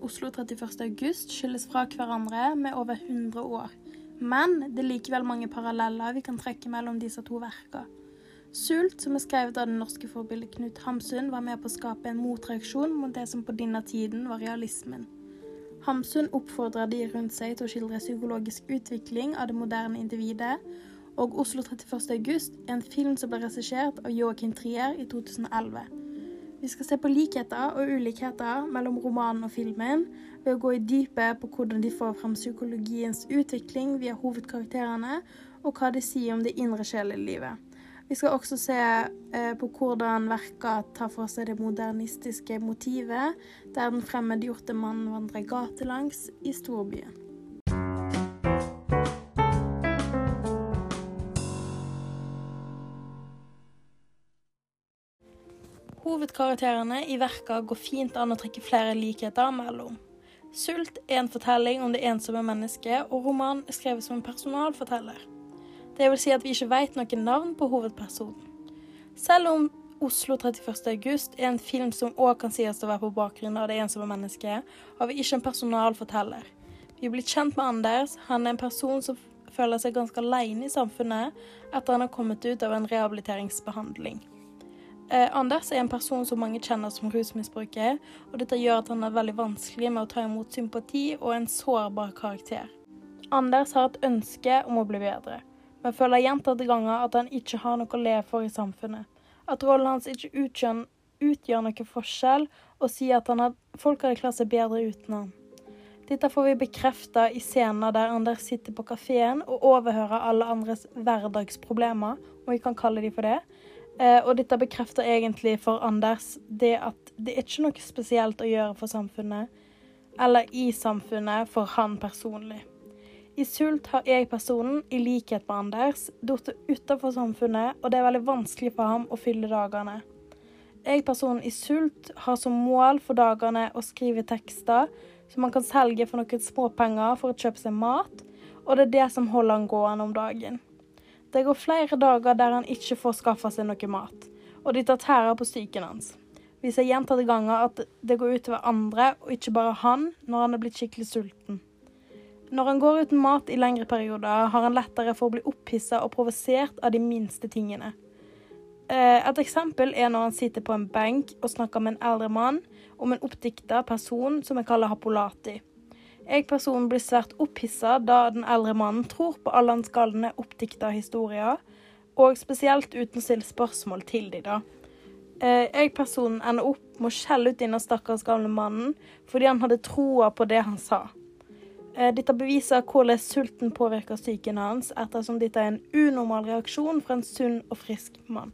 'Oslo 31. august' skilles fra hverandre med over 100 år. Men det er likevel mange paralleller vi kan trekke mellom disse to verkene. 'Sult', som er skrevet av det norske forbildet Knut Hamsun, var med på å skape en motreaksjon mot det som på denne tiden var realismen. Hamsun oppfordrer de rundt seg til å skildre psykologisk utvikling av det moderne individet, og 'Oslo 31. august' er en film som ble regissert av Joakim Trier i 2011. Vi skal se på likheter og ulikheter mellom romanen og filmen ved å gå i dypet på hvordan de får fram psykologiens utvikling via hovedkarakterene, og hva de sier om det indre sjelelivet. Vi skal også se eh, på hvordan verka tar for seg det modernistiske motivet, der den fremmedgjorte mannen vandrer gatelangs i storbyen. Hovedkarakterene i verka går fint an å trekke flere likheter mellom. Sult er en fortelling om det ensomme mennesket, og romanen er skrevet som en personalforteller. Det vil si at vi ikke vet noe navn på hovedpersonen. Selv om Oslo 31. august er en film som òg kan sies å være på bakgrunn av det ensomme mennesket, har vi ikke en personalforteller. Vi blir kjent med Anders. Han er en person som føler seg ganske alene i samfunnet etter han har kommet ut av en rehabiliteringsbehandling. Eh, Anders er en person som mange kjenner som rusmisbruker, og dette gjør at han er veldig vanskelig med å ta imot sympati og en sårbar karakter. Anders har et ønske om å bli bedre, men føler gjentatte ganger at han ikke har noe å leve for i samfunnet. At rollen hans ikke utgjør, utgjør noe forskjell, og sier at had, folk hadde klart seg bedre uten han. Dette får vi bekrefta i scener der Anders sitter på kafeen og overhører alle andres hverdagsproblemer, om vi kan kalle de for det, og dette bekrefter egentlig for Anders det at det er ikke noe spesielt å gjøre for samfunnet, eller i samfunnet for han personlig. I Sult har jeg-personen, i likhet med Anders, falt utenfor samfunnet, og det er veldig vanskelig for ham å fylle dagene. Jeg-personen i Sult har som mål for dagene å skrive tekster som han kan selge for noen småpenger for å kjøpe seg mat, og det er det som holder han gående om dagen. Det går flere dager der han ikke får skaffa seg noe mat, og de tar tæra på psyken hans. Vi ser gjentatte ganger at det går utover andre, og ikke bare han, når han er blitt skikkelig sulten. Når han går uten mat i lengre perioder, har han lettere for å bli opphissa og provosert av de minste tingene. Eh, et eksempel er når han sitter på en benk og snakker med en eldre mann om en oppdikta person som jeg kaller Hapolati. Jeg personen blir svært opphissa da den eldre mannen tror på alle hans galne oppdikta historier, og spesielt uten å stille spørsmål til de da. Eh, jeg personen ender opp med å skjelle ut denne stakkars gamle mannen fordi han hadde troa på det han sa. Eh, dette beviser hvordan sulten påvirker psyken hans, ettersom dette er en unormal reaksjon fra en sunn og frisk mann.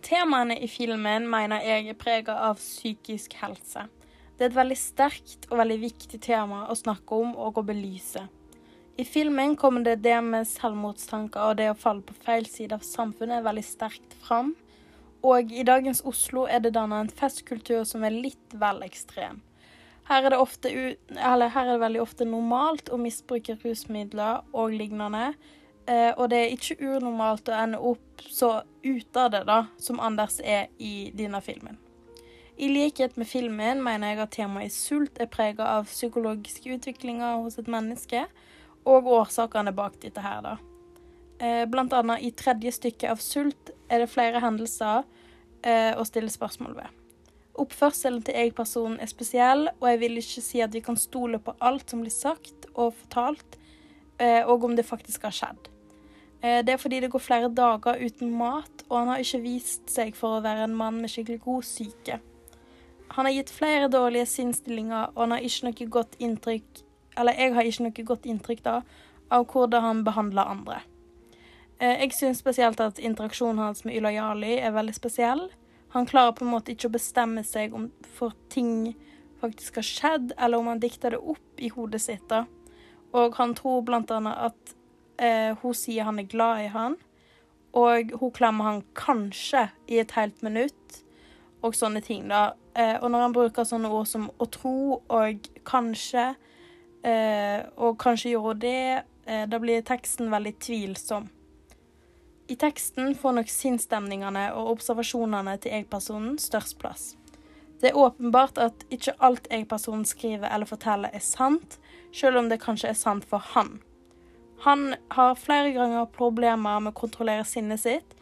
Temaene i filmen mener jeg er prega av psykisk helse. Det er et veldig sterkt og veldig viktig tema å snakke om og å belyse. I filmen kommer det det med selvmordstanker og det å falle på feil side av samfunnet veldig sterkt fram. Og i dagens Oslo er det dannet en festkultur som er litt vel ekstrem. Her er, ofte, her er det veldig ofte normalt å misbruke rusmidler og lignende. Eh, og det er ikke unormalt å ende opp så ute av det, da, som Anders er i denne filmen. I likhet med filmen mener jeg at temaet sult er prega av psykologiske utviklinger hos et menneske, og årsakene bak dette her, da. Eh, blant annet i tredje stykke av Sult er det flere hendelser eh, å stille spørsmål ved. Oppførselen til jeg-personen er spesiell, og jeg vil ikke si at vi kan stole på alt som blir sagt og fortalt, eh, og om det faktisk har skjedd. Det er fordi det går flere dager uten mat, og han har ikke vist seg for å være en mann med skikkelig god syke. Han har gitt flere dårlige sinnsstillinger, og han har ikke noe godt inntrykk Eller jeg har ikke noe godt inntrykk da, av hvordan han behandler andre. Eh, jeg syns spesielt at interaksjonen hans med Ylajali er veldig spesiell. Han klarer på en måte ikke å bestemme seg om for ting faktisk har skjedd, eller om han dikter det opp i hodet sitt. da. Og han tror blant annet at eh, hun sier han er glad i han, og hun klemmer han kanskje i et helt minutt, og sånne ting, da. Eh, og når han bruker sånne ord som å tro og kanskje, eh, og kanskje gjorde det, eh, da blir teksten veldig tvilsom. I teksten får nok sinnsstemningene og observasjonene til jeg-personen størst plass. Det er åpenbart at ikke alt jeg-personen skriver eller forteller, er sant, selv om det kanskje er sant for han. Han har flere ganger problemer med å kontrollere sinnet sitt,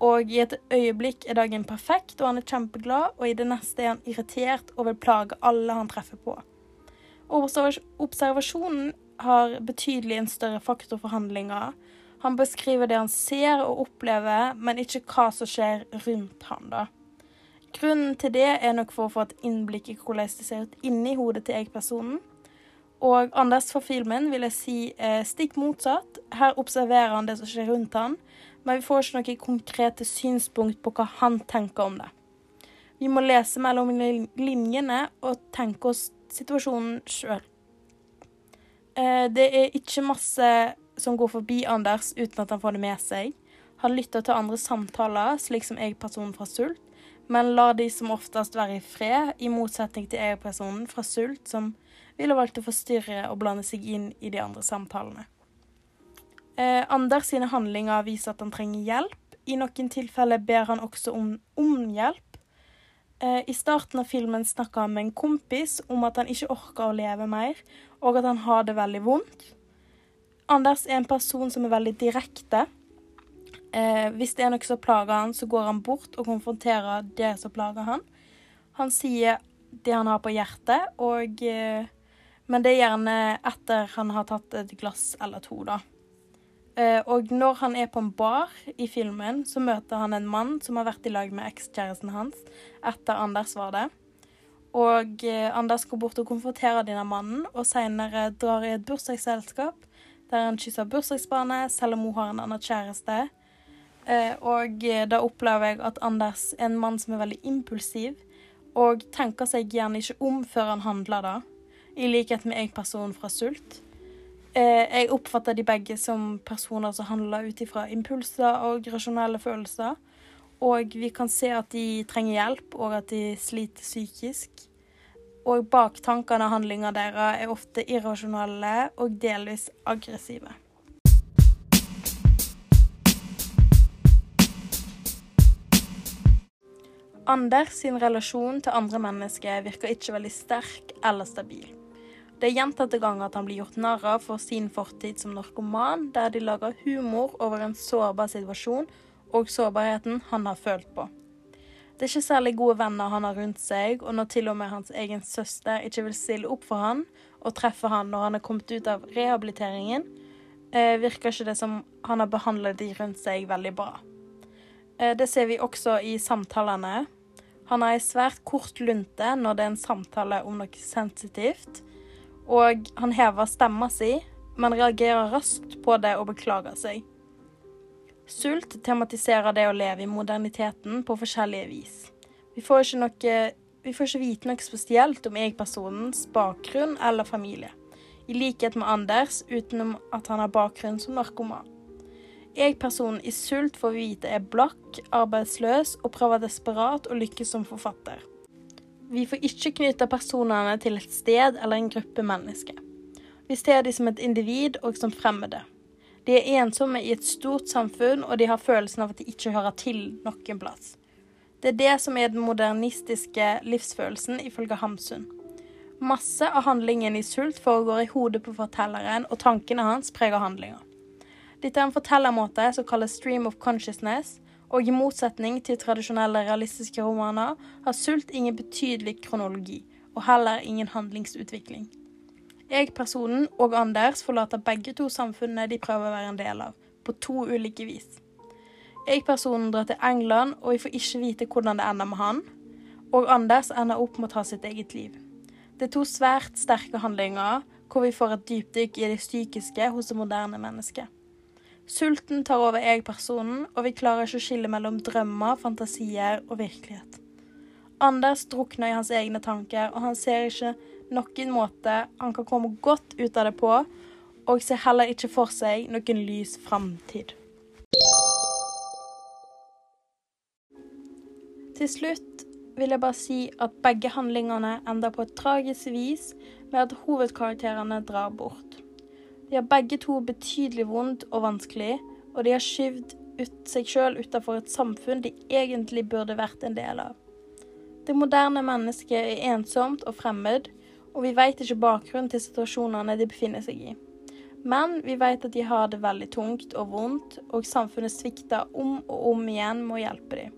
og i et øyeblikk er dagen perfekt, og han er kjempeglad, og i det neste er han irritert og vil plage alle han treffer på. Observasjonen har betydelig en større faktor for handlinga. Han beskriver det han ser og opplever, men ikke hva som skjer rundt han da. Grunnen til det er nok for å få et innblikk i hvordan det ser ut inni hodet til jeg-personen. Og Anders for filmen vil jeg si eh, stikk motsatt. Her observerer han det som skjer rundt han, men vi får ikke noen konkrete synspunkt på hva han tenker om det. Vi må lese mellom linjene og tenke oss situasjonen sjøl. Eh, det er ikke masse som går forbi Anders uten at han får det med seg. Han lytter til andre samtaler, slik som jeg-personen fra Sult, men lar de som oftest være i fred, i motsetning til jeg-personen fra Sult, som ville valgt å forstyrre og blande seg inn i de andre samtalene. Eh, Anders sine handlinger viser at han trenger hjelp. I noen tilfeller ber han også om, om hjelp. Eh, I starten av filmen snakker han med en kompis om at han ikke orker å leve mer, og at han har det veldig vondt. Anders er en person som er veldig direkte. Eh, hvis det er noe som plager han, så går han bort og konfronterer det som plager han. Han sier det han har på hjertet, og eh, men det er gjerne etter han har tatt et glass eller to, da. Eh, og når han er på en bar i filmen, så møter han en mann som har vært i lag med ekskjæresten hans etter Anders var det. Og eh, Anders går bort og konfronterer denne mannen, og senere drar i et bursdagsselskap der han kysser bursdagsbarnet, selv om hun har en annen kjæreste. Eh, og da opplever jeg at Anders er en mann som er veldig impulsiv, og tenker seg gjerne ikke om før han handler, da i likhet med jeg personen fra Sult. Eh, jeg oppfatter de begge som personer som handler ut ifra impulser og rasjonelle følelser. Og vi kan se at de trenger hjelp, og at de sliter psykisk. Og bak tankene og handlinga deres er ofte irrasjonelle og delvis aggressive. Anders sin relasjon til andre mennesker virker ikke veldig sterk eller stabil. Det er gjentatte ganger at han blir gjort narr av for sin fortid som narkoman, der de lager humor over en sårbar situasjon og sårbarheten han har følt på. Det er ikke særlig gode venner han har rundt seg, og når til og med hans egen søster ikke vil stille opp for han og treffe han når han er kommet ut av rehabiliteringen, eh, virker ikke det som han har behandlet de rundt seg veldig bra. Eh, det ser vi også i samtalene. Han har ei svært kort lunte når det er en samtale om noe sensitivt, og han hever stemma si, men reagerer raskt på det og beklager seg. Sult tematiserer det å leve i moderniteten på forskjellige vis. Vi får ikke, noe, vi får ikke vite noe spesielt om jeg-personens bakgrunn eller familie, i likhet med Anders, utenom at han har bakgrunn som narkoman. Jeg-personen i Sult får vite er blakk, arbeidsløs og prøver desperat å lykkes som forfatter. Vi får ikke knytte personene til et sted eller en gruppe mennesker. Vi ser dem som et individ og som fremmede. De er ensomme i et stort samfunn, og de har følelsen av at de ikke hører til noen plass. Det er det som er den modernistiske livsfølelsen, ifølge Hamsun. Masse av handlingen i Sult foregår i hodet på fortelleren, og tankene hans preger handlinga. Dette er en fortellermåte som kalles stream of consciousness, og i motsetning til tradisjonelle realistiske romaner har Sult ingen betydelig kronologi, og heller ingen handlingsutvikling. Jeg-personen og Anders forlater begge to samfunnene de prøver å være en del av, på to ulike vis. Jeg-personen drar til England, og vi får ikke vite hvordan det ender med han. Og Anders ender opp med å ta sitt eget liv. Det er to svært sterke handlinger, hvor vi får et dypdykk i det psykiske hos det moderne mennesket. Sulten tar over jeg-personen, og vi klarer ikke å skille mellom drømmer, fantasier og virkelighet. Anders drukner i hans egne tanker, og han ser ikke noen måte han kan komme godt ut av det på, og ser heller ikke for seg noen lys framtid. Til slutt vil jeg bare si at begge handlingene ender på et tragisk vis med at hovedkarakterene drar bort. De har begge to betydelig vondt og vanskelig, og de har skyvd ut seg sjøl utafor et samfunn de egentlig burde vært en del av. Det moderne mennesket er ensomt og fremmed, og vi vet ikke bakgrunnen til situasjonene de befinner seg i. Men vi vet at de har det veldig tungt og vondt, og samfunnet svikter om og om igjen med å hjelpe dem.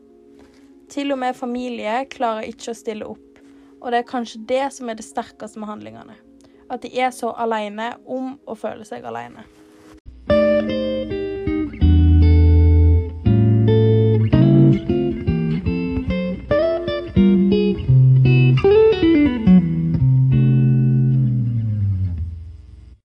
Til og med familie klarer ikke å stille opp, og det er kanskje det som er det sterkeste med handlingene. At de er så alene om å føle seg alene.